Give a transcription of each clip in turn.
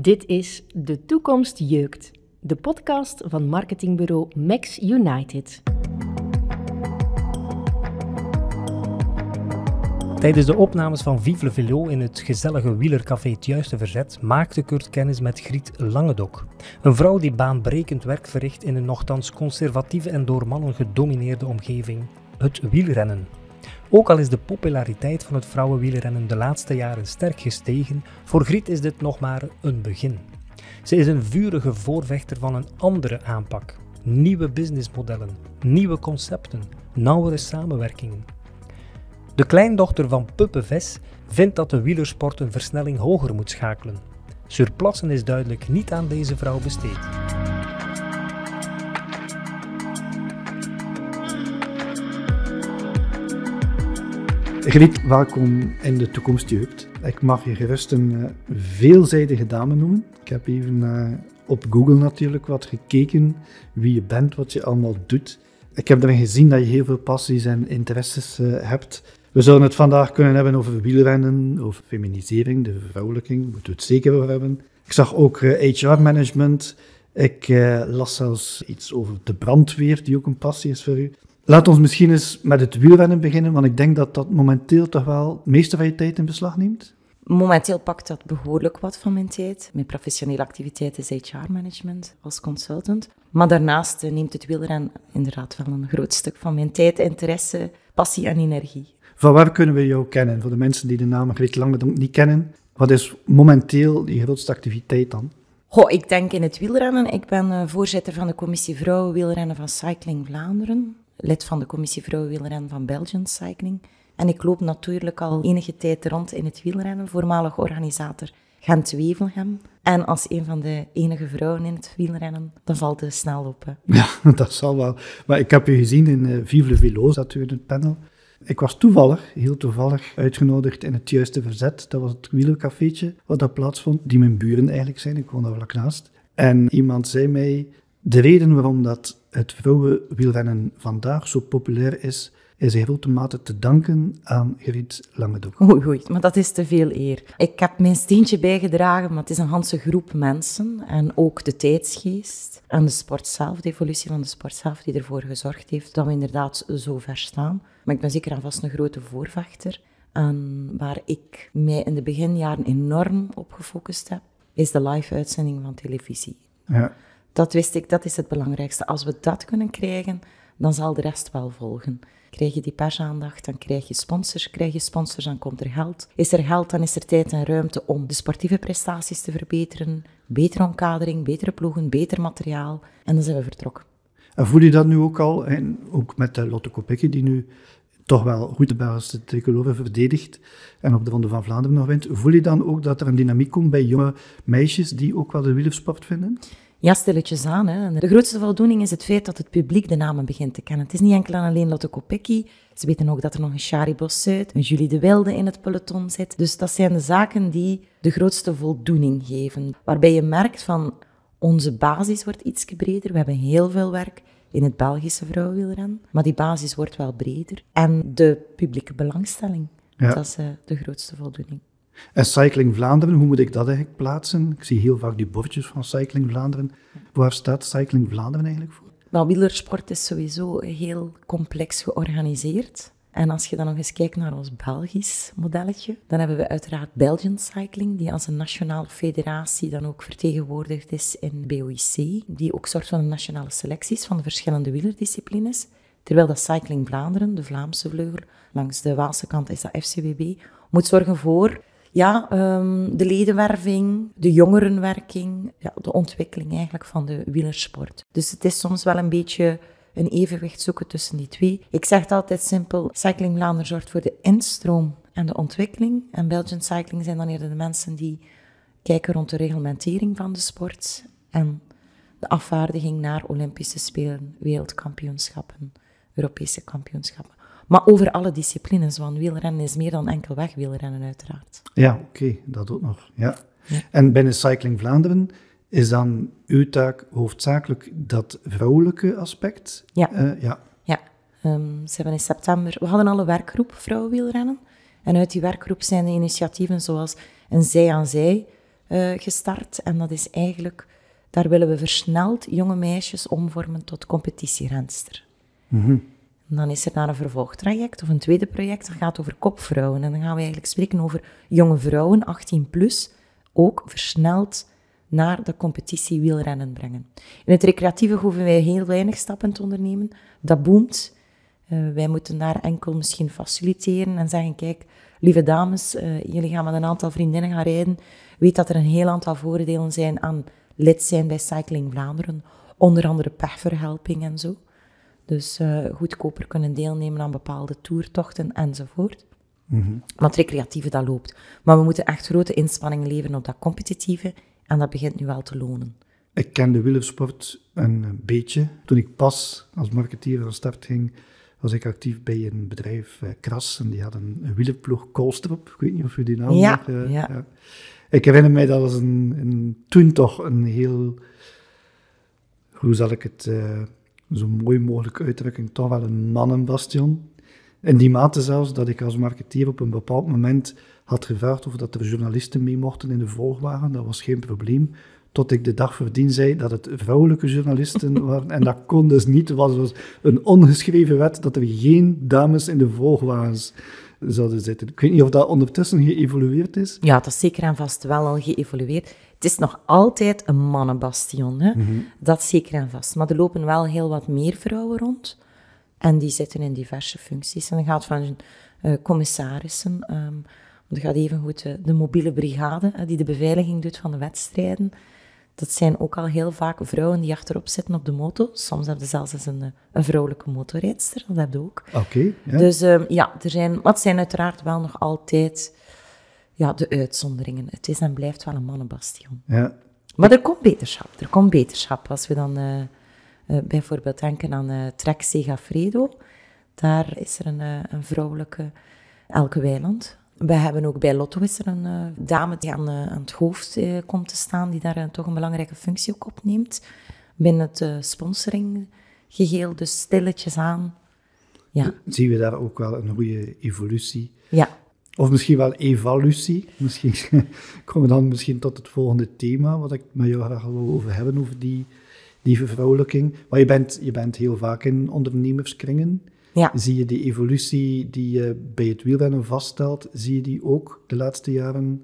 Dit is De Toekomst Jeukt, de podcast van marketingbureau Max United. Tijdens de opnames van Vive le Vélo in het gezellige wielercafé Het Juiste Verzet maakte Kurt kennis met Griet Langedok. Een vrouw die baanbrekend werk verricht in een nogthans conservatieve en door mannen gedomineerde omgeving, het wielrennen. Ook al is de populariteit van het vrouwenwielrennen de laatste jaren sterk gestegen, voor Griet is dit nog maar een begin. Ze is een vurige voorvechter van een andere aanpak. Nieuwe businessmodellen, nieuwe concepten, nauwere samenwerkingen. De kleindochter van Puppe Ves vindt dat de wielersport een versnelling hoger moet schakelen. Surplassen is duidelijk niet aan deze vrouw besteed. Griet, welkom in de toekomst jeugd. Ik mag je gerust een uh, veelzijdige dame noemen. Ik heb even uh, op Google natuurlijk wat gekeken wie je bent, wat je allemaal doet. Ik heb erin gezien dat je heel veel passies en interesses uh, hebt. We zullen het vandaag kunnen hebben over wielrennen, over feminisering, de vervrouwelijking, daar moeten we het zeker over hebben. Ik zag ook HR-management. Ik las zelfs iets over de brandweer, die ook een passie is voor u. Laat ons misschien eens met het wielrennen beginnen, want ik denk dat dat momenteel toch wel het meeste van je tijd in beslag neemt. Momenteel pakt dat behoorlijk wat van mijn tijd. Mijn professionele activiteit is HR-management als consultant. Maar daarnaast neemt het wielrennen inderdaad wel een groot stuk van mijn tijd, interesse, passie en energie. Van waar kunnen we jou kennen? Voor de mensen die de naam Griet Langedonk niet kennen, wat is momenteel die grootste activiteit dan? Goh, ik denk in het wielrennen. Ik ben voorzitter van de commissie Vrouwen Wielrennen van Cycling Vlaanderen lid van de commissie Vrouwenwielrennen van Belgian Cycling. En ik loop natuurlijk al enige tijd rond in het wielrennen, voormalig organisator Gent-Wevelgem. En als een van de enige vrouwen in het wielrennen, dan valt het snel op. Ja, dat zal wel. Maar ik heb u gezien in uh, Vive le zat u in het panel. Ik was toevallig, heel toevallig, uitgenodigd in het juiste verzet. Dat was het wielercafeetje wat daar plaatsvond, die mijn buren eigenlijk zijn. Ik woon daar vlak naast. En iemand zei mij, de reden waarom dat het vrouwenwielrennen vandaag zo populair is, is in grote mate te danken aan Griet Langedok. Oei, oei, maar dat is te veel eer. Ik heb mijn steentje bijgedragen, maar het is een ganse groep mensen. En ook de tijdsgeest en de sport zelf, de evolutie van de sport zelf, die ervoor gezorgd heeft dat we inderdaad zo ver staan. Maar ik ben zeker en vast een grote voorvechter. En waar ik mij in de beginjaren enorm op gefocust heb, is de live-uitzending van televisie. Ja. Dat wist ik, dat is het belangrijkste. Als we dat kunnen krijgen, dan zal de rest wel volgen. Krijg je die persaandacht, dan krijg je sponsors. Krijg je sponsors, dan komt er geld. Is er geld, dan is er tijd en ruimte om de sportieve prestaties te verbeteren. Betere omkadering, betere ploegen, beter materiaal. En dan zijn we vertrokken. En voel je dat nu ook al, en ook met Lotte Kopecky, die nu toch wel goed de Belgische tricolore verdedigt en op de Ronde van Vlaanderen nog wint. Voel je dan ook dat er een dynamiek komt bij jonge meisjes die ook wel de wielersport vinden? Ja, stilletjes aan. Hè. De grootste voldoening is het feit dat het publiek de namen begint te kennen. Het is niet enkel en alleen Lotte Kopecky. Ze weten ook dat er nog een Shari Bossuit, een Julie de Wilde in het peloton zit. Dus dat zijn de zaken die de grootste voldoening geven. Waarbij je merkt van, onze basis wordt iets breder. We hebben heel veel werk in het Belgische vrouwenwielrennen. Maar die basis wordt wel breder. En de publieke belangstelling, ja. dat is uh, de grootste voldoening. En Cycling Vlaanderen, hoe moet ik dat eigenlijk plaatsen? Ik zie heel vaak die bordjes van Cycling Vlaanderen. Waar staat Cycling Vlaanderen eigenlijk voor? Wel, wielersport is sowieso heel complex georganiseerd. En als je dan nog eens kijkt naar ons Belgisch modelletje, dan hebben we uiteraard Belgian Cycling, die als een nationale federatie dan ook vertegenwoordigd is in BOIC, die ook zorgt voor de nationale selecties van de verschillende wielerdisciplines. Terwijl dat Cycling Vlaanderen, de Vlaamse vleugel, langs de Waalse kant is dat FCWB, moet zorgen voor ja, um, de ledenwerving, de jongerenwerking, ja, de ontwikkeling eigenlijk van de wielersport. Dus het is soms wel een beetje een evenwicht zoeken tussen die twee. Ik zeg het altijd simpel, Cycling Vlaanderen zorgt voor de instroom en de ontwikkeling. En Belgian Cycling zijn dan eerder de mensen die kijken rond de reglementering van de sport en de afvaardiging naar Olympische Spelen, wereldkampioenschappen, Europese kampioenschappen. Maar over alle disciplines, want wielrennen is meer dan enkel wegwielrennen uiteraard. Ja, oké, dat ook nog. Ja. En binnen Cycling Vlaanderen is dan uw taak hoofdzakelijk dat vrouwelijke aspect? Ja. Uh, ja. ja. Um, ze hebben in september... We hadden al een werkgroep vrouwenwielrennen. En uit die werkgroep zijn de initiatieven zoals een zij aan zij uh, gestart. En dat is eigenlijk, daar willen we versneld jonge meisjes omvormen tot competitierenster. Mm dan is er naar een vervolgtraject of een tweede project, dat gaat over kopvrouwen. En dan gaan we eigenlijk spreken over jonge vrouwen, 18 plus, ook versneld naar de competitie wielrennen brengen. In het recreatieve hoeven wij heel weinig stappen te ondernemen. Dat boomt. Uh, wij moeten daar enkel misschien faciliteren en zeggen, kijk, lieve dames, uh, jullie gaan met een aantal vriendinnen gaan rijden. Weet dat er een heel aantal voordelen zijn aan lid zijn bij Cycling Vlaanderen. Onder andere pechverhelping en zo. Dus uh, goedkoper kunnen deelnemen aan bepaalde toertochten enzovoort. Mm -hmm. Maar het recreatieve, dat loopt. Maar we moeten echt grote inspanningen leveren op dat competitieve. En dat begint nu wel te lonen. Ik ken de wielersport een beetje. Toen ik pas als marketeer van start ging, was ik actief bij een bedrijf, eh, Kras. En die had een, een wielerploeg, Koolstrop. Ik weet niet of u die naam ja, uh, ja. ja, Ik herinner mij dat was een, een, toen toch een heel... Hoe zal ik het... Uh, zo mooi mogelijk uitdrukking, toch wel een mannenbastion. In die mate zelfs dat ik als marketeer op een bepaald moment had gevraagd of dat er journalisten mee mochten in de volgwagen. Dat was geen probleem. Tot ik de dag voordien zei dat het vrouwelijke journalisten waren. En dat kon dus niet. Het was een ongeschreven wet dat er geen dames in de volgwagens zouden zitten. Ik weet niet of dat ondertussen geëvolueerd is. Ja, dat is zeker en vast wel al geëvolueerd. Het is nog altijd een mannenbastion, hè? Mhm. dat zeker en vast. Maar er lopen wel heel wat meer vrouwen rond. En die zitten in diverse functies. En dat gaat van uh, commissarissen, um, dat gaat even goed de, de mobiele brigade, uh, die de beveiliging doet van de wedstrijden. Dat zijn ook al heel vaak vrouwen die achterop zitten op de moto. Soms hebben ze zelfs eens een, een vrouwelijke motorrijdster, dat heb je ook. Oké. ja. Dus um, ja, er zijn, maar het zijn uiteraard wel nog altijd ja, de uitzonderingen. Het is en blijft wel een mannenbastion. Ja. Maar er komt beterschap. Er komt beterschap. Als we dan uh, uh, bijvoorbeeld denken aan uh, Trek Segafredo, daar is er een, een vrouwelijke Elke Weiland. We hebben ook bij Lotto is er een dame die aan, aan het hoofd komt te staan, die daar toch een belangrijke functie ook opneemt. Binnen het sponsoringgeheel, dus stilletjes aan. Ja. Zien we daar ook wel een goede evolutie? Ja. Of misschien wel evolutie. Misschien komen we dan misschien tot het volgende thema, wat ik met jou graag wil over hebben, over die, die vervrouwelijking. Maar je bent, je bent heel vaak in ondernemerskringen. Ja. Zie je die evolutie die je bij het wielrennen vaststelt, zie je die ook de laatste jaren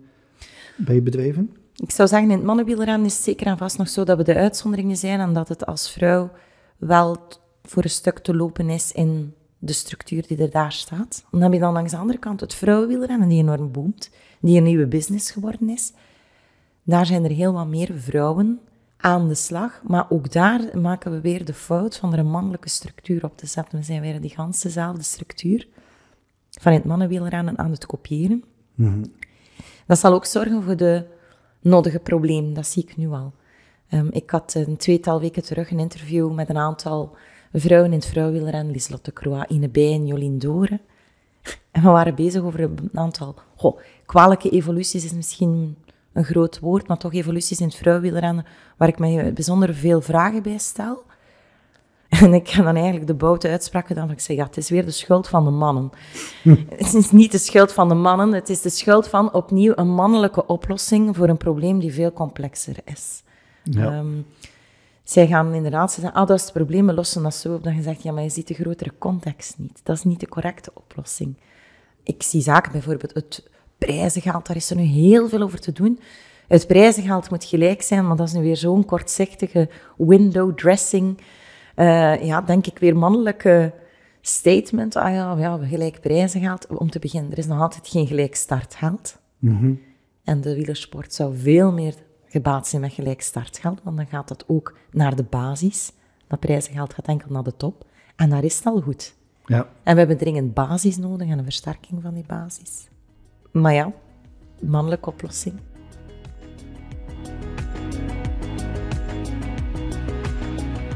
bij bedrijven? Ik zou zeggen, in het mannenwielrennen is het zeker en vast nog zo dat we de uitzonderingen zijn en dat het als vrouw wel voor een stuk te lopen is in structuur die er daar staat. Dan heb je dan langs de andere kant het vrouwenwielrennen, die enorm boomt, die een nieuwe business geworden is. Daar zijn er heel wat meer vrouwen aan de slag, maar ook daar maken we weer de fout van er een mannelijke structuur op te zetten. We zijn weer die ganse dezelfde structuur van het mannenwielrennen aan het kopiëren. Mm -hmm. Dat zal ook zorgen voor de nodige problemen, dat zie ik nu al. Um, ik had een tweetal weken terug een interview met een aantal vrouwen in het vrouwenwielrennen, Lieselotte Croix, Ine Bij en Jolien Doren. En we waren bezig over een aantal, goh, kwalijke evoluties is misschien een groot woord, maar toch evoluties in het vrouwenwielrennen, waar ik me bijzonder veel vragen bij stel. En ik heb dan eigenlijk de boute uitspraak gedaan, ik zeg, ja, het is weer de schuld van de mannen. Het is niet de schuld van de mannen, het is de schuld van opnieuw een mannelijke oplossing voor een probleem die veel complexer is. Ja. Um, zij gaan inderdaad zeggen, ah, dat is het probleem, we lossen dat zo op. Dan je zegt, ja, maar je ziet de grotere context niet. Dat is niet de correcte oplossing. Ik zie zaken, bijvoorbeeld het prijzengeld, daar is er nu heel veel over te doen. Het prijzengeld moet gelijk zijn, maar dat is nu weer zo'n kortzichtige window dressing. Uh, ja, denk ik weer mannelijke statement. Ah ja, ja, gelijk prijzengeld. Om te beginnen, er is nog altijd geen gelijk startgeld. Mm -hmm. En de wielersport zou veel meer gebaat zijn met gelijk startgeld, want dan gaat dat ook naar de basis. Dat prijzengeld gaat enkel naar de top. En daar is het al goed. Ja. En we hebben dringend basis nodig en een versterking van die basis. Maar ja, mannelijke oplossing.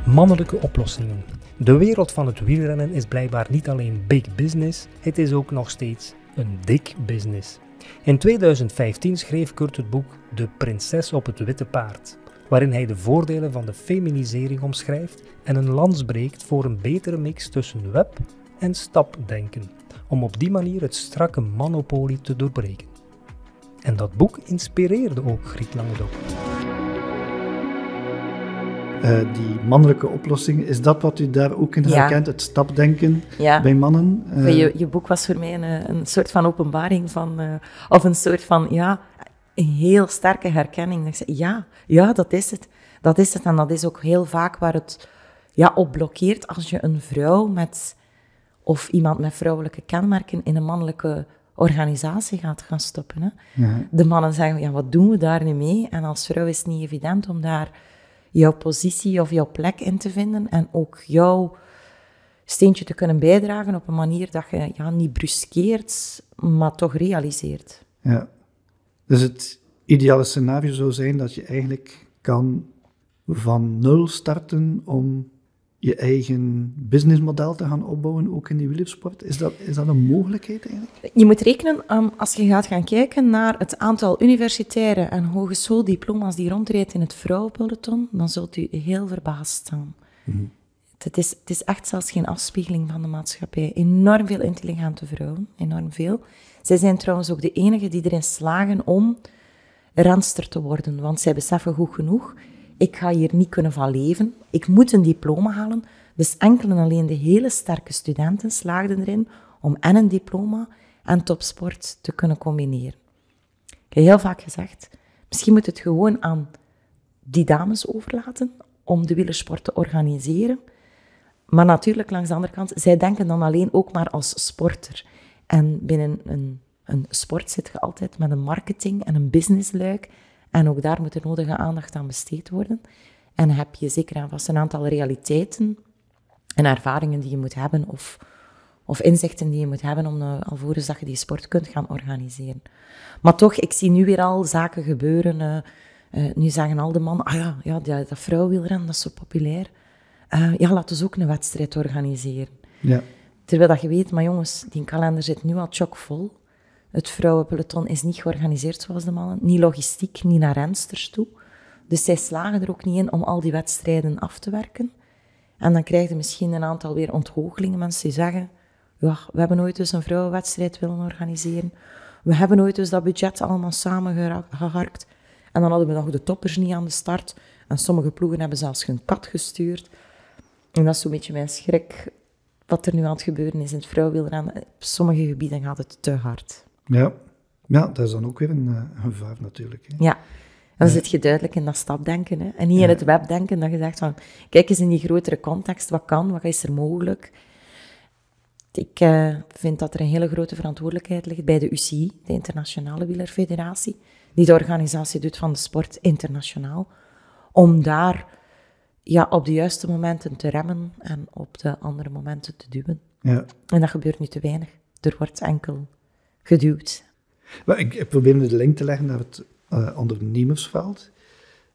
Mannelijke oplossingen. De wereld van het wielrennen is blijkbaar niet alleen big business, het is ook nog steeds een dik business. In 2015 schreef Kurt het boek De Prinses op het Witte Paard, waarin hij de voordelen van de feminisering omschrijft en een lans breekt voor een betere mix tussen web en stapdenken, om op die manier het strakke monopolie te doorbreken. En dat boek inspireerde ook Griet Langendok. Uh, die mannelijke oplossing, is dat wat u daar ook in herkent? Het stapdenken bij mannen? Uh, je, je, boek was voor mij een, een soort van openbaring van, uh, of een soort van, ja, een heel sterke herkenning. Ik zei, ja, ja, dat is het. Dat is het. En dat is ook heel vaak waar het ja, op blokkeert als je een vrouw met, of iemand met vrouwelijke kenmerken in een mannelijke organisatie gaat gaan stoppen. Hè. Ja. De mannen zeggen, ja, wat doen we daar nu mee? En als vrouw is het niet evident om daar jouw positie of jouw plek in te vinden en ook jouw steentje te kunnen bijdragen op een manier dat je ja, niet bruskeert, maar toch realiseert. Ja, dus het ideale scenario zou zijn dat je eigenlijk kan van nul starten om je eigen businessmodel te gaan opbouwen, ook in die wielersport? Is dat, is dat een mogelijkheid eigenlijk? Je moet rekenen, um, als je gaat gaan kijken naar het aantal universitaire en hogeschooldiploma's die rondrijdt in het vrouwenpeloton, dan zult u heel verbaasd staan. Mhm. het, is, het is echt zelfs geen afspiegeling van de maatschappij. Enorm veel intelligente vrouwen, enorm veel. Zij zijn trouwens ook de enigen die erin slagen om renster te worden, want zij beseffen goed genoeg ik ga hier niet kunnen van leven, ik moet een diploma halen. Dus enkel en alleen de hele sterke studenten slaagden erin om en een diploma en topsport te kunnen combineren. Ik heb heel vaak gezegd, misschien moet het gewoon aan die dames overlaten om de wielersport te organiseren. Maar natuurlijk, langs de andere kant, zij denken dan alleen ook maar als sporter. En binnen een, een sport zit je altijd met een marketing en een businessluik en ook daar moet de nodige aandacht aan besteed worden. En heb je zeker en vast een aantal realiteiten en ervaringen die je moet hebben, of, of inzichten die je moet hebben om uh, alvorens dat je die sport kunt gaan organiseren. Maar toch, ik zie nu weer al zaken gebeuren. Uh, uh, nu zeggen al de mannen, ah ja, ja dat, dat vrouwwielrennen, dat is zo populair. ja, laten we ook een wedstrijd organiseren. Ja. Terwijl dat je weet, maar jongens, die kalender zit nu al chockvol. Het vrouwenpeloton is niet georganiseerd zoals de mannen, niet logistiek, niet naar rensters toe. Dus zij slagen er ook niet in om al die wedstrijden af te werken. En dan krijg je misschien een aantal weer onthogelingen, mensen die zeggen, ja, we hebben ooit dus een vrouwenwedstrijd willen organiseren. We hebben ooit dus dat budget allemaal samengeharkt. En dan hadden we nog de toppers niet aan de start. En sommige ploegen hebben zelfs hun kat gestuurd. En dat is zo'n beetje mijn schrik. Wat er nu aan het gebeuren is in het vrouwenwielrennen. Op sommige gebieden gaat het te hard. Ja. ja, dat is dan ook weer een uh, gevaar natuurlijk. Hè. Ja, dan zit je duidelijk in dat stapdenken. Hè. En niet in het webdenken, dat je zegt van, kijk eens in die grotere context, wat kan, wat is er mogelijk? Ik uh, vind dat er een hele grote verantwoordelijkheid ligt bij de UCI, de Internationale Wielerfederatie, die de organisatie doet van de sport internationaal, om daar ja, op de juiste momenten te remmen en op de andere momenten te duwen. Ja. En dat gebeurt nu te weinig. Er wordt enkel geduwd. ik, probeer de link te leggen naar het uh, ondernemersveld.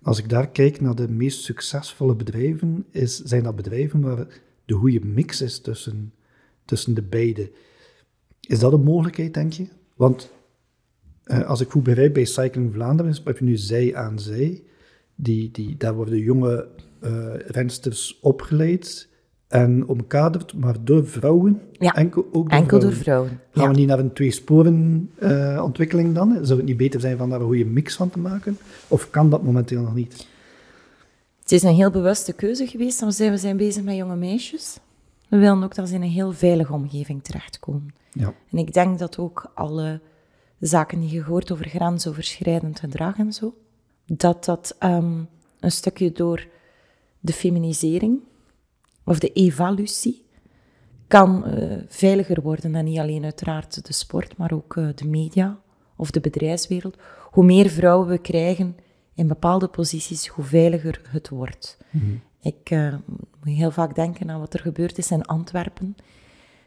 Als ik daar kijk naar de meest succesvolle bedrijven, is, zijn dat bedrijven waar de goede mix is tussen, tussen de beide. Is dat een mogelijkheid, denk je? Want uh, als ik goed begrijp, bij Cycling Vlaanderen heb je nu zij aan zij. Die, die, daar worden jonge uh, rensters opgeleid en omkaderd, maar door vrouwen. Ja, enkel, ook door enkel vrouwen. door vrouwen. Gaan we niet naar een twee-sporen uh, ontwikkeling dan? Zou het niet beter zijn van daar een goede mix van te maken? Of kan dat momenteel nog niet? Het is een heel bewuste keuze geweest. Dan zijn we zijn bezig met jonge meisjes. We willen ook dat ze in een heel veilige omgeving terechtkomen. Ja. En ik denk dat ook alle zaken die je hoort over grensoverschrijdend gedrag en zo, dat dat um, een stukje door de feminisering of de evolutie kan uh, veiliger worden. En niet alleen uiteraard de sport, maar ook uh, de media of de bedrijfswereld. Hoe meer vrouwen we krijgen in bepaalde posities, hoe veiliger het wordt. Mhm. Ik uh, moet heel vaak denken aan wat er gebeurd is in Antwerpen,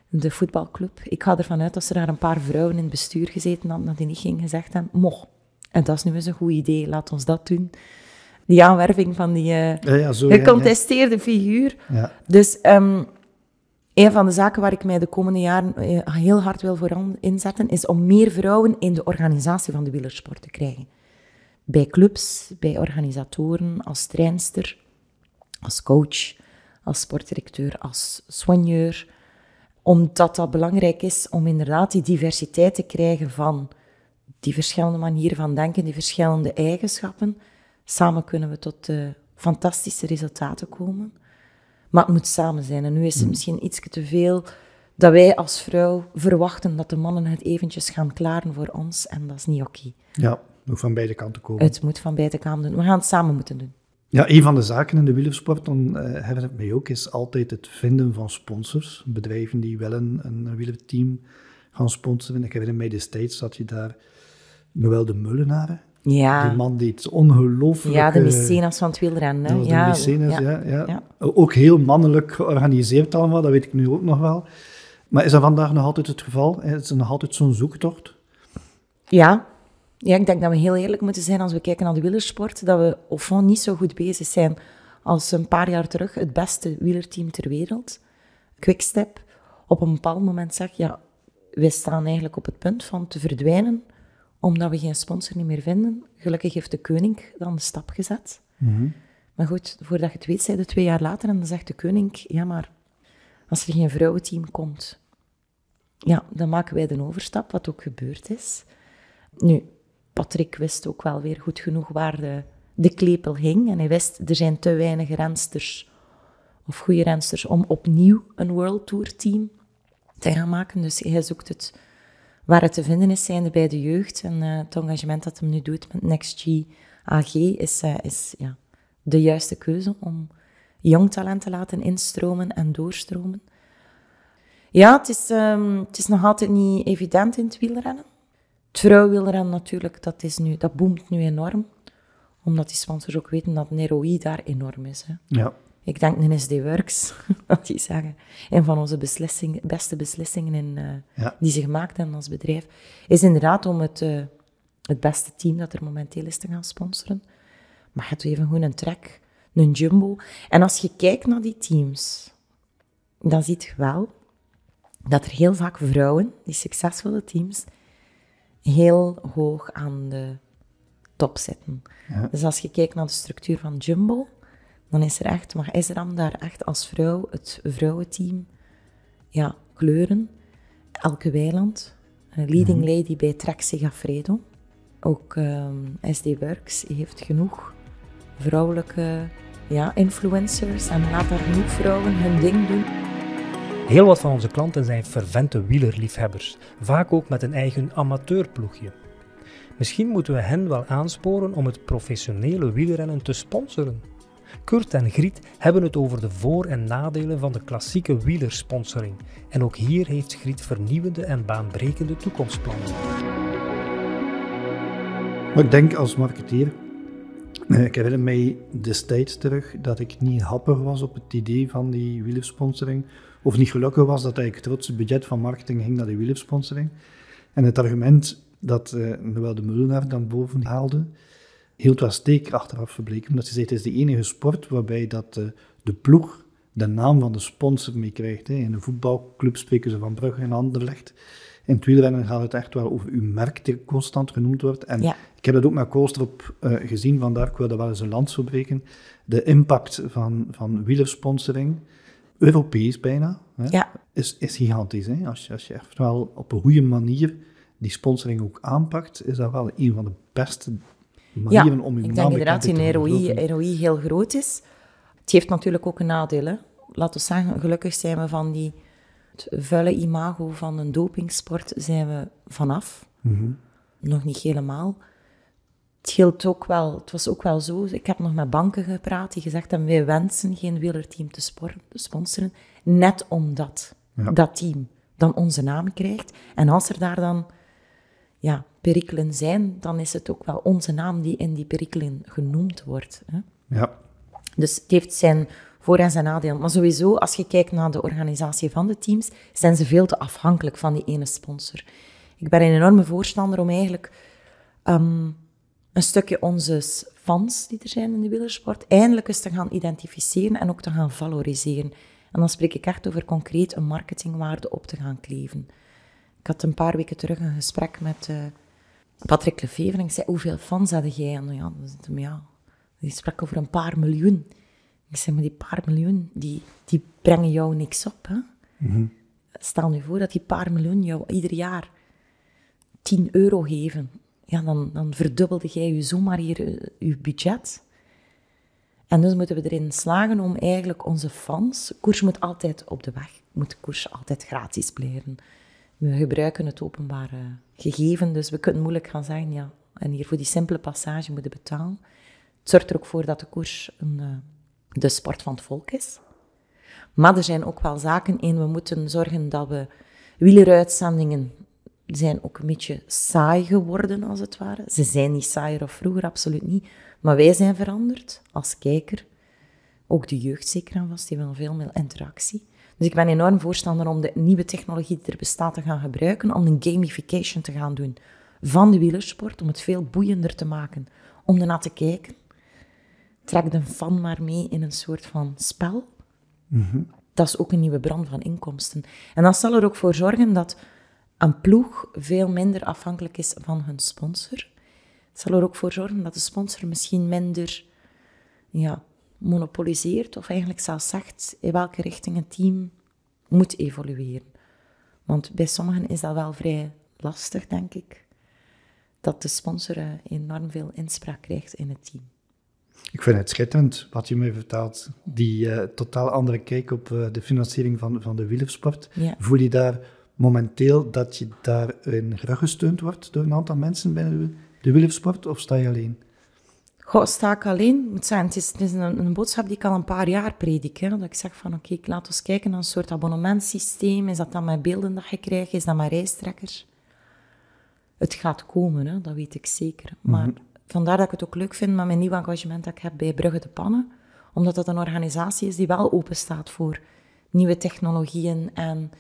de voetbalclub. Ik ga ervan uit dat ze daar een paar vrouwen in het bestuur gezeten hadden, dat die niet ging gezegd hebben, moch, en dat is nu eens een goed idee, laat ons dat doen die aanwerving van die uh, gecontesteerde figuur. Dus um, een van de zaken waar ik mij de komende jaren eh, heel hard wil voor inzetten, is om meer vrouwen in de organisatie van de wielersport te krijgen. Bij clubs, bij organisatoren, als trainster, als coach, als sportdirecteur, als soigneur. Omdat dat belangrijk is om inderdaad die diversiteit te krijgen van die verschillende manieren van denken, die verschillende eigenschappen, samen kunnen we tot uh, fantastische resultaten komen. Maar het moet samen zijn. En nu is het Hmm. misschien iets te veel dat wij als vrouw verwachten dat de mannen het eventjes gaan klaren voor ons. En dat is niet oké. Ja, het moet van beide kanten komen. Het moet van beide kanten doen. We gaan het samen moeten doen. Ja, een van de zaken in de wielersport, dan uh, hebben we het mee ook, is altijd het vinden van sponsors. Bedrijven die wel een, een wielerteam gaan sponsoren. Ik herinner mij destijds dat je daar Noël de Mullenaren, Ja. die man die het ongelooflijk... Ja, de mecenas van het wielrennen. was de ja, mecenas, ja. ja, ja. ja. Ook heel mannelijk georganiseerd allemaal, dat weet ik nu ook nog wel. Maar is dat vandaag nog altijd het geval? Is er nog altijd zo'n zoektocht? Ja. ja, ik denk dat we heel eerlijk moeten zijn als we kijken naar de wielersport, dat we of niet zo goed bezig zijn als een paar jaar terug het beste wielerteam ter wereld, Quickstep, op een bepaald moment zegt, ja, wij staan eigenlijk op het punt van te verdwijnen, omdat we geen sponsor niet meer vinden. Gelukkig heeft de koning dan de stap gezet. Maar goed, voordat je het weet, er twee jaar later en dan zegt de koning, ja, maar als er geen vrouwenteam komt, ja, dan maken wij de overstap, wat ook gebeurd is. Nu, Patrick wist ook wel weer goed genoeg waar de, de klepel hing. En hij wist, er zijn te weinig rensters, of goede rensters, om opnieuw een World Tour team te gaan maken. Dus hij zoekt het waar het te vinden is, zijnde bij de jeugd. En uh, het engagement dat hij nu doet met NextG AG is, uh, is ja, de juiste keuze om jong talent te laten instromen en doorstromen. Ja, het is, um, het is nog altijd niet evident in het wielrennen. Het natuurlijk, dat, is nu, dat boomt nu enorm. Omdat die sponsors ook weten dat een ROI daar enorm is. Hè. Ja. Ik denk een SD Works, wat die zeggen. Een van onze beslissing, beste beslissingen in, uh, Ja. die ze gemaakt hebben als bedrijf, is inderdaad om het, uh, het beste team dat er momenteel is te gaan sponsoren. Maar je hebt even gewoon een trek, een jumbo. En als je kijkt naar die teams, dan zie je wel dat er heel vaak vrouwen, die succesvolle teams, heel hoog aan de top zitten. Ja. Dus als je kijkt naar de structuur van Jumbo, dan is er echt, mag Isram daar echt als vrouw het vrouwenteam ja, kleuren. Elke weiland. Een leading Mhm. lady bij Trek Segafredo. Ook um, SD Works heeft genoeg vrouwelijke ja, influencers en laat daar genoeg vrouwen hun ding doen. Heel wat van onze klanten zijn fervente wielerliefhebbers, vaak ook met een eigen amateurploegje. Misschien moeten we hen wel aansporen om het professionele wielrennen te sponsoren. Kurt en Griet hebben het over de voor- en nadelen van de klassieke wielersponsoring. En ook hier heeft Griet vernieuwende en baanbrekende toekomstplannen. Maar ik denk als marketeer, eh, ik herinner mij destijds terug dat ik niet happig was op het idee van die wielersponsoring. Of niet gelukkig was dat eigenlijk het budget van marketing ging naar die wielersponsoring. En het argument dat uh, Noël de Mullenaar dan boven haalde, hield wel steek achteraf verbleken. Omdat hij zei, het is de enige sport waarbij dat, uh, de ploeg de naam van de sponsor mee krijgt. Hè. In de voetbalclub spreken ze van Brugge en Anderlecht. In het wielrennen gaat het echt wel over uw merk die constant genoemd wordt. En Ja. ik heb dat ook met Koolstrop uh, gezien, vandaar ik wil dat wel eens een land zo breken. De impact van, van wielersponsoring, Europees bijna, hè, Ja. is, is gigantisch. Hè. Als, je, als je echt wel op een goede manier die sponsoring ook aanpakt, is dat wel een van de beste manieren om je ik denk inderdaad een ROI. ROI heel groot is. Het heeft natuurlijk ook een nadeel. Hè. Laten we zeggen, gelukkig zijn we van die vuile imago van een dopingsport zijn we vanaf. Mhm. Nog niet helemaal. Het hield ook wel, het was ook wel zo, ik heb nog met banken gepraat die gezegd hebben, wij wensen geen wielerteam te sponsoren, net omdat Ja. dat team dan onze naam krijgt. En als er daar dan ja, perikelen zijn, dan is het ook wel onze naam die in die perikelen genoemd wordt. Hè? Ja, Dus het heeft zijn voor- en zijn nadeel. Maar sowieso, als je kijkt naar de organisatie van de teams, zijn ze veel te afhankelijk van die ene sponsor. Ik ben een enorme voorstander om eigenlijk ehm, een stukje onze fans die er zijn in de wielersport eindelijk eens te gaan identificeren en ook te gaan valoriseren. En dan spreek ik echt over concreet een marketingwaarde op te gaan kleven. Ik had een paar weken terug een gesprek met eh, Patrick Lefevre en ik zei, hoeveel fans had jij? En ja, zei ja, die sprak over een paar miljoen. Ik zeg, maar die paar miljoen, die, die brengen jou niks op. Hè? Stel nu voor dat die paar miljoen jou ieder jaar 10 euro geven. ja, dan, dan verdubbelde jij je zomaar hier eh, je budget. En dus moeten we erin slagen om eigenlijk onze fans... Koers moet altijd op de weg. Moet koers altijd gratis blijven. We gebruiken het openbare gegeven, dus we kunnen moeilijk gaan zeggen... Ja, en hier voor die simpele passage moeten betalen. Het zorgt er ook voor dat de koers een, uh, de sport van het volk is. Maar er zijn ook wel zaken in. We moeten zorgen dat we wieleruitzendingen zijn ook een beetje saai geworden, als het ware. Ze zijn niet saaier of vroeger, absoluut niet. Maar wij zijn veranderd als kijker. Ook de jeugd zeker en vast, die wil veel meer interactie. Dus ik ben enorm voorstander om de nieuwe technologie die er bestaat te gaan gebruiken, om een gamification te gaan doen van de wielersport, om het veel boeiender te maken, om ernaar te kijken. Trek de fan maar mee in een soort van spel. Mhm. Dat is ook een nieuwe bron van inkomsten. En dat zal er ook voor zorgen dat een ploeg veel minder afhankelijk is van hun sponsor. Het zal er ook voor zorgen dat de sponsor misschien minder ja, monopoliseert, of eigenlijk zelfs zegt in welke richting een team moet evolueren. Want bij sommigen is dat wel vrij lastig, denk ik, dat de sponsor eh, enorm veel inspraak krijgt in het team. Ik vind het schitterend wat je me vertelt. Die uh, totaal andere kijk op uh, de financiering van, van de wielersport. Ja. Voel je daar momenteel dat je daarin ruggesteund wordt door een aantal mensen binnen de, de wielersport, of sta je alleen? Goh, sta ik alleen? Ik moet zeggen, het is, het is een, een, boodschap die ik al een paar jaar predik. Hè? Dat ik zeg van, oké, okay, laat ons kijken naar een soort abonnementsysteem. Is dat dan met beelden dat je krijgt? Is dat met reistrekkers? Het gaat komen, hè? dat weet ik zeker. Maar Mhm. vandaar dat ik het ook leuk vind met mijn nieuw engagement dat ik heb bij Brugge de Pannen. Omdat dat een organisatie is die wel open staat voor nieuwe technologieën en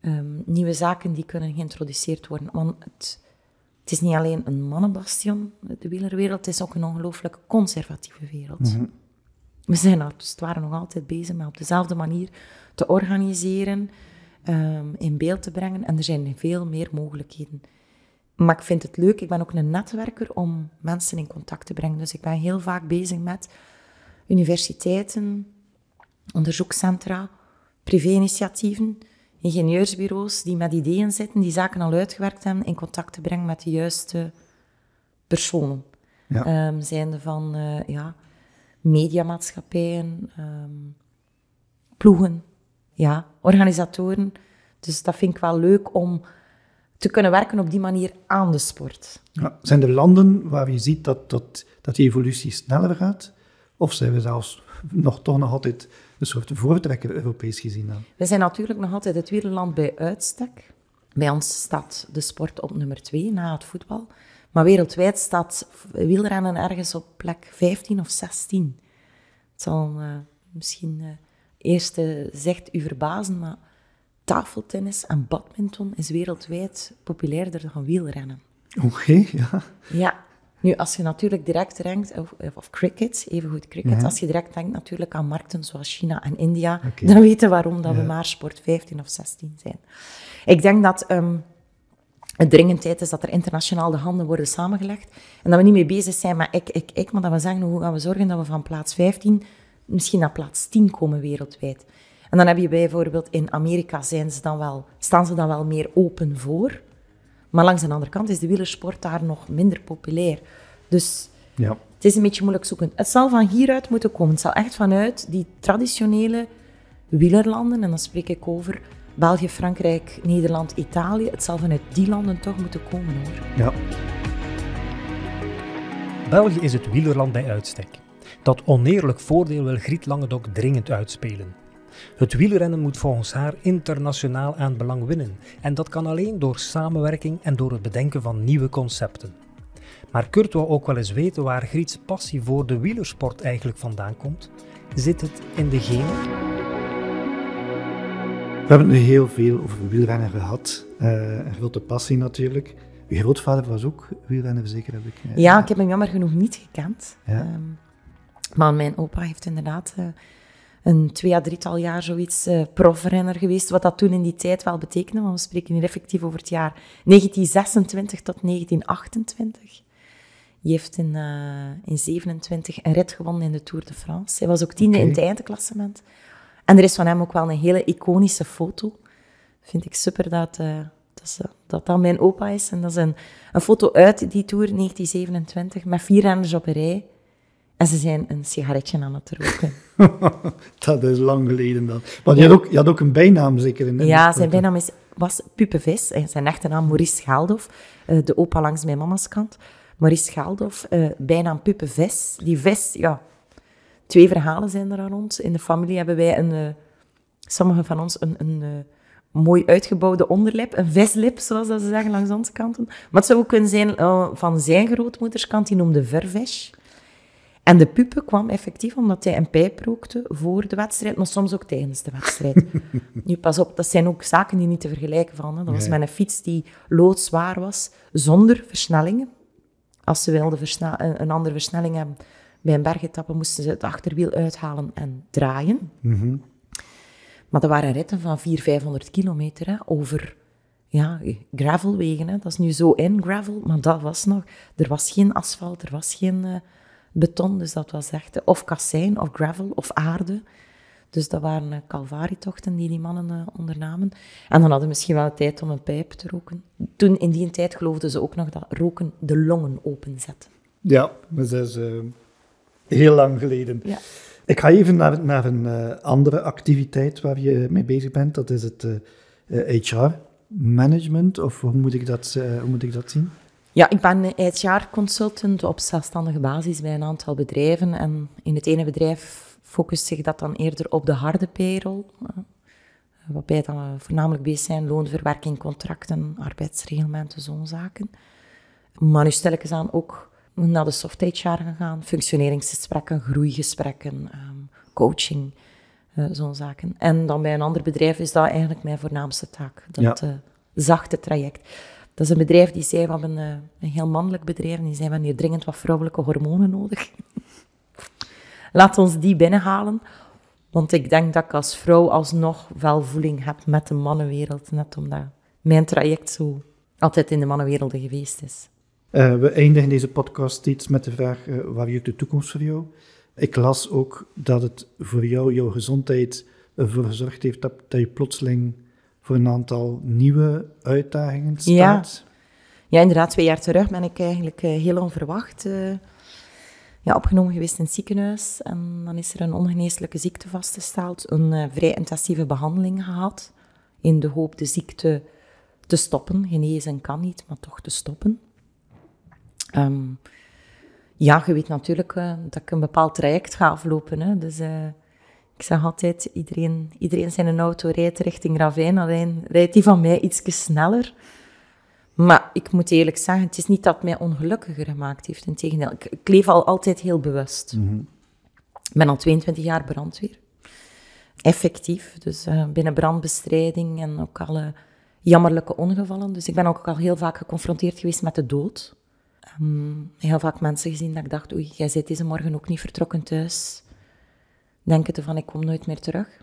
um, nieuwe zaken die kunnen geïntroduceerd worden. Want het, het is niet alleen een mannenbastion, de wielerwereld, het is ook een ongelooflijk conservatieve wereld. Mhm. We zijn als het ware nog altijd bezig met op dezelfde manier te organiseren, um, in beeld te brengen. En er zijn veel meer mogelijkheden. Maar ik vind het leuk, ik ben ook een netwerker om mensen in contact te brengen. Dus ik ben heel vaak bezig met universiteiten, onderzoekscentra, privé-initiatieven, ingenieursbureaus die met ideeën zitten, die zaken al uitgewerkt hebben, in contact te brengen met de juiste personen. Ja. Um, zijnde van uh, ja, mediamaatschappijen, um, ploegen, ja, organisatoren. Dus dat vind ik wel leuk om te kunnen werken op die manier aan de sport. Ja. Zijn er landen waar je ziet dat, dat, dat die evolutie sneller gaat? Of zijn we zelfs nog toch nog altijd een soort voortrekker Europees gezien dan? We zijn natuurlijk nog altijd het wielerland bij uitstek. Bij ons staat de sport op nummer 2 na het voetbal. Maar wereldwijd staat wielrennen ergens op plek 15 of 16. Het zal uh, misschien uh, eerst uh, zegt u verbazen, maar tafeltennis en badminton is wereldwijd populairder dan wielrennen. Oké, okay, ja. Ja, nu als je natuurlijk direct denkt, of, of cricket, even goed cricket, ja. als je direct denkt natuurlijk aan markten zoals China en India, okay. dan weten we waarom dat ja. we maar sport 15 of 16 zijn. Ik denk dat um, het dringend tijd is dat er internationaal de handen worden samengelegd en dat we niet mee bezig zijn met ik, ik, ik, maar dat we zeggen hoe gaan we zorgen dat we van plaats 15 misschien naar plaats 10 komen wereldwijd. En dan heb je bijvoorbeeld in Amerika zijn ze dan wel, staan ze dan wel meer open voor. Maar langs de andere kant is de wielersport daar nog minder populair. Dus ja. het is een beetje moeilijk zoeken. Het zal van hieruit moeten komen. Het zal echt vanuit die traditionele wielerlanden, en dan spreek ik over België, Frankrijk, Nederland, Italië. Het zal vanuit die landen toch moeten komen hoor. Ja. België is het wielerland bij uitstek. Dat oneerlijk voordeel wil Griet Langendok dringend uitspelen. Het wielrennen moet volgens haar internationaal aan belang winnen en dat kan alleen door samenwerking en door het bedenken van nieuwe concepten. Maar Kurt wil ook wel eens weten waar Griets passie voor de wielersport eigenlijk vandaan komt. Zit het in de genen? We hebben nu heel veel over wielrennen gehad. Uh, een grote passie natuurlijk. Uw grootvader was ook wielrenner, zeker heb ik. Uh, ja, ik heb hem jammer genoeg niet gekend. Ja. Um, maar mijn opa heeft inderdaad uh, een twee à drietal jaar zoiets uh, profrenner geweest, wat dat toen in die tijd wel betekende, want we spreken hier effectief over het jaar 1926 tot 1928. Je heeft in, uh, in 27 een rit gewonnen in de Tour de France. Hij was ook tiende okay. in het eindklassement. En er is van hem ook wel een hele iconische foto. Vind ik super dat, uh, dat dat, is, dat dat mijn opa is. En dat is een, een foto uit die Tour 1927 met vier renners op een rij. En ze zijn een sigaretje aan het roken. dat is lang geleden dan. Maar je had ook, je had ook een bijnaam zeker in Ja, zijn bijnaam is, was Pupevis. En zijn echte naam Maurice Schaaldof. Uh, de opa langs mijn mama's kant. Maurice Schaaldof, uh, bijnaam Pupevis. Die vis, ja, twee verhalen zijn er aan rond. In de familie hebben wij een, sommigen van ons een, een mooi uitgebouwde onderlip, een vislip, zoals dat ze zeggen langs onze kanten. Maar het zou ook kunnen zijn van zijn grootmoederskant, die noemde vervis. En de pupe kwam effectief omdat hij een pijp rookte voor de wedstrijd, maar soms ook tijdens de wedstrijd. nu, pas op, dat zijn ook zaken die niet te vergelijken van. Hè. Dat was met een fiets die loodzwaar was, zonder versnellingen. Als ze wilden een andere versnelling hebben bij een bergetappe, moesten ze het achterwiel uithalen en draaien. Mhm. Maar dat waren ritten van 400, 500 kilometer hè, over ja, gravelwegen. Hè. Dat is nu zo in gravel, maar dat was nog... Er was geen asfalt, er was geen... Uh, beton. Dus dat was echt of kassijn of gravel of aarde. Dus dat waren uh, calvarietochten die die mannen uh, ondernamen. En dan hadden ze misschien wel tijd om een pijp te roken. Toen, in die tijd, geloofden ze ook nog dat roken de longen openzetten. Ja, dat is uh, heel lang geleden. Ja. Ik ga even naar, naar een andere activiteit waar je mee bezig bent. Dat is het HR-management, of hoe moet, ik dat, hoe moet ik dat zien? Ja, ik ben HR-consultant op zelfstandige basis bij een aantal bedrijven. En in het ene bedrijf focust zich dat dan eerder op de harde payroll. Waarbij dan voornamelijk bezig zijn loonverwerking, contracten, arbeidsreglementen, zo'n zaken. Maar nu stel ik eens aan ook naar de soft HR gegaan. Functioneringsgesprekken, groeigesprekken, ehm, coaching, uh, zo'n zaken. En dan bij een ander bedrijf is dat eigenlijk mijn voornaamste taak. Dat ja. uh, zachte traject. Dat is een bedrijf die zei, we hebben een, eh, een heel mannelijk bedrijf en die zei, we hebben hier dringend wat vrouwelijke hormonen nodig. Laat ons die binnenhalen. Want ik denk dat ik als vrouw alsnog welvoeling heb met de mannenwereld. Net omdat mijn traject zo altijd in de mannenwereld geweest is. Uh, we eindigen deze podcast steeds met de vraag, uh, waar je de toekomst voor jou? Ik las ook dat het voor jou, jouw gezondheid, ervoor gezorgd heeft dat je plotseling voor een aantal nieuwe uitdagingen staat. Ja. ja, inderdaad. Twee jaar terug ben ik eigenlijk uh, heel onverwacht uh, ja, opgenomen geweest in het ziekenhuis. En dan is er een ongeneeslijke ziekte vastgesteld. Een uh, vrij intensieve behandeling gehad. In de hoop de ziekte te stoppen. Genezen kan niet, maar toch te stoppen. Um, ja, je weet natuurlijk dat ik een bepaald traject ga aflopen. Hè. Dus ik zeg altijd, iedereen, iedereen zijn auto rijdt richting Ravijn, alleen rijdt die van mij iets sneller. Maar ik moet eerlijk zeggen, het is niet dat het mij ongelukkiger gemaakt heeft. Integendeel, ik, ik leef al altijd heel bewust. Mhm. Ik ben al 22 jaar brandweer. Effectief, dus uh, binnen brandbestrijding en ook alle jammerlijke ongevallen. Dus ik ben ook al heel vaak geconfronteerd geweest met de dood. Um, heel vaak mensen gezien dat ik dacht, oei, jij zit deze morgen ook niet vertrokken thuis denken van ik kom nooit meer terug.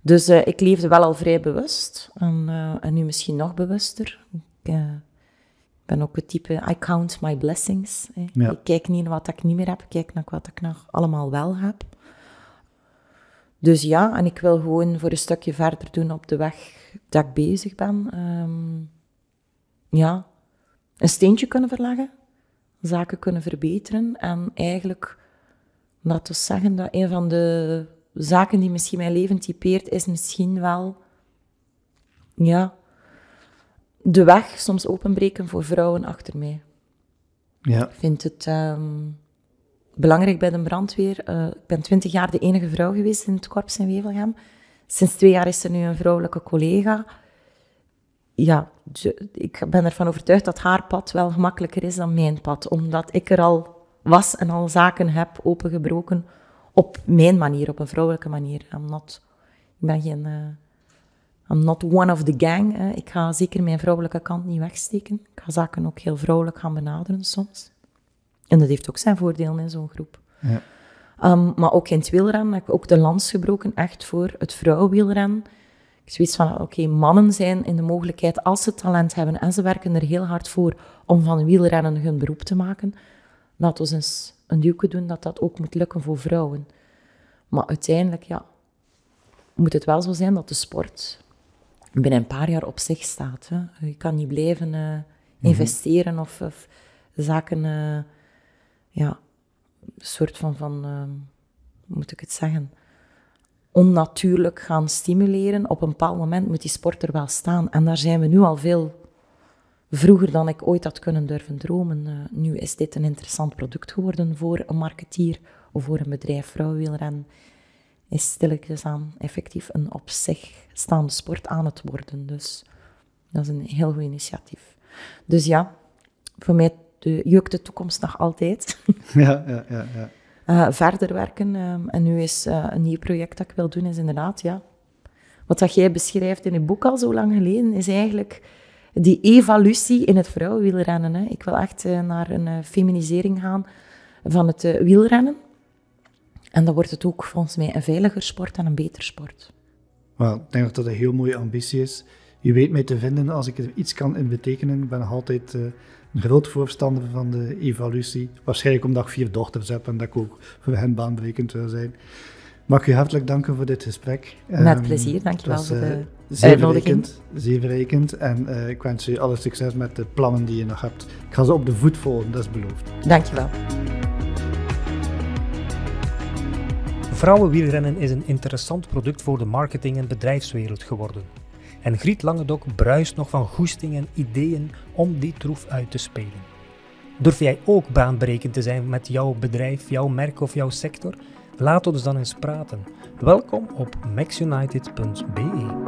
Dus uh, ik leefde wel al vrij bewust en, uh, en nu misschien nog bewuster. Ik uh, ben ook het type, I count my blessings. Ja. Ik kijk niet naar wat ik niet meer heb, ik kijk naar wat ik nog allemaal wel heb. Dus ja, en ik wil gewoon voor een stukje verder doen op de weg dat ik bezig ben. Um, ja, een steentje kunnen verleggen, zaken kunnen verbeteren en eigenlijk laten we zeggen dat een van de zaken die misschien mijn leven typeert, is misschien wel, ja, de weg soms openbreken voor vrouwen achter mij. Ja. Ik vind het um, belangrijk bij de brandweer. Uh, ik ben twintig jaar de enige vrouw geweest in het korps in Wevelgem. Sinds twee jaar is er nu een vrouwelijke collega. Ja, ik ben ervan overtuigd dat haar pad wel gemakkelijker is dan mijn pad, omdat ik er al was en al zaken heb opengebroken op mijn manier, op een vrouwelijke manier. I'm not, ik ben geen... Uh, I'm not one of the gang. Hè. Ik ga zeker mijn vrouwelijke kant niet wegsteken. Ik ga zaken ook heel vrouwelijk gaan benaderen soms. En dat heeft ook zijn voordelen in zo'n groep. Ja. Um, maar ook in het wielrennen heb ik ook de lans gebroken, echt voor het vrouwenwielrennen. Ik zoiets van, oké, mannen zijn in de mogelijkheid, als ze talent hebben en ze werken er heel hard voor om van wielrennen hun beroep te maken, laten we eens een duwke doen dat dat ook moet lukken voor vrouwen. Maar uiteindelijk, ja, moet het wel zo zijn dat de sport binnen een paar jaar op zich staat. Hè. Je kan niet blijven uh, investeren of, of, zaken, uh, ja, een soort van, van uh, hoe moet ik het zeggen, onnatuurlijk gaan stimuleren. Op een bepaald moment moet die sport er wel staan. En daar zijn we nu al veel vroeger dan ik ooit had kunnen durven dromen. Uh, nu is dit een interessant product geworden voor een marketeer of voor een bedrijf vrouwenwielrennen. Is stilletjes aan effectief een op zich staande sport aan het worden. Dus dat is een heel goed initiatief. Dus ja, voor mij de, jeukt de toekomst nog altijd. Ja, ja, ja. ja. Uh, verder werken. Um, en nu is uh, een nieuw project dat ik wil doen, is inderdaad, ja. Wat dat jij beschrijft in je boek al zo lang geleden, is eigenlijk die evolutie in het vrouwenwielrennen. Hè. Ik wil echt uh, naar een feminisering gaan van het wielrennen. En dan wordt het ook volgens mij een veiliger sport en een beter sport. Wel, ik denk dat dat een heel mooie ambitie is. Je weet mij te vinden als ik er iets kan in betekenen. Ik ben nog altijd een groot voorstander van de evolutie. Waarschijnlijk omdat ik vier dochters heb en dat ik ook voor hen baanbrekend wil zijn. Mag ik u hartelijk danken voor dit gesprek. Met um, plezier, dankjewel voor de zeer uitnodiging. Zeer verrekend. En uh, ik wens u alle succes met de plannen die je nog hebt. Ik ga ze op de voet volgen, dat is beloofd. Dankjewel. Vrouwenwielrennen is een interessant product voor de marketing- en bedrijfswereld geworden. En Griet Langendok bruist nog van goesting en ideeën om die troef uit te spelen. Durf jij ook baanbrekend te zijn met jouw bedrijf, jouw merk of jouw sector? Laat ons dan eens praten. Welkom op maxunited.be.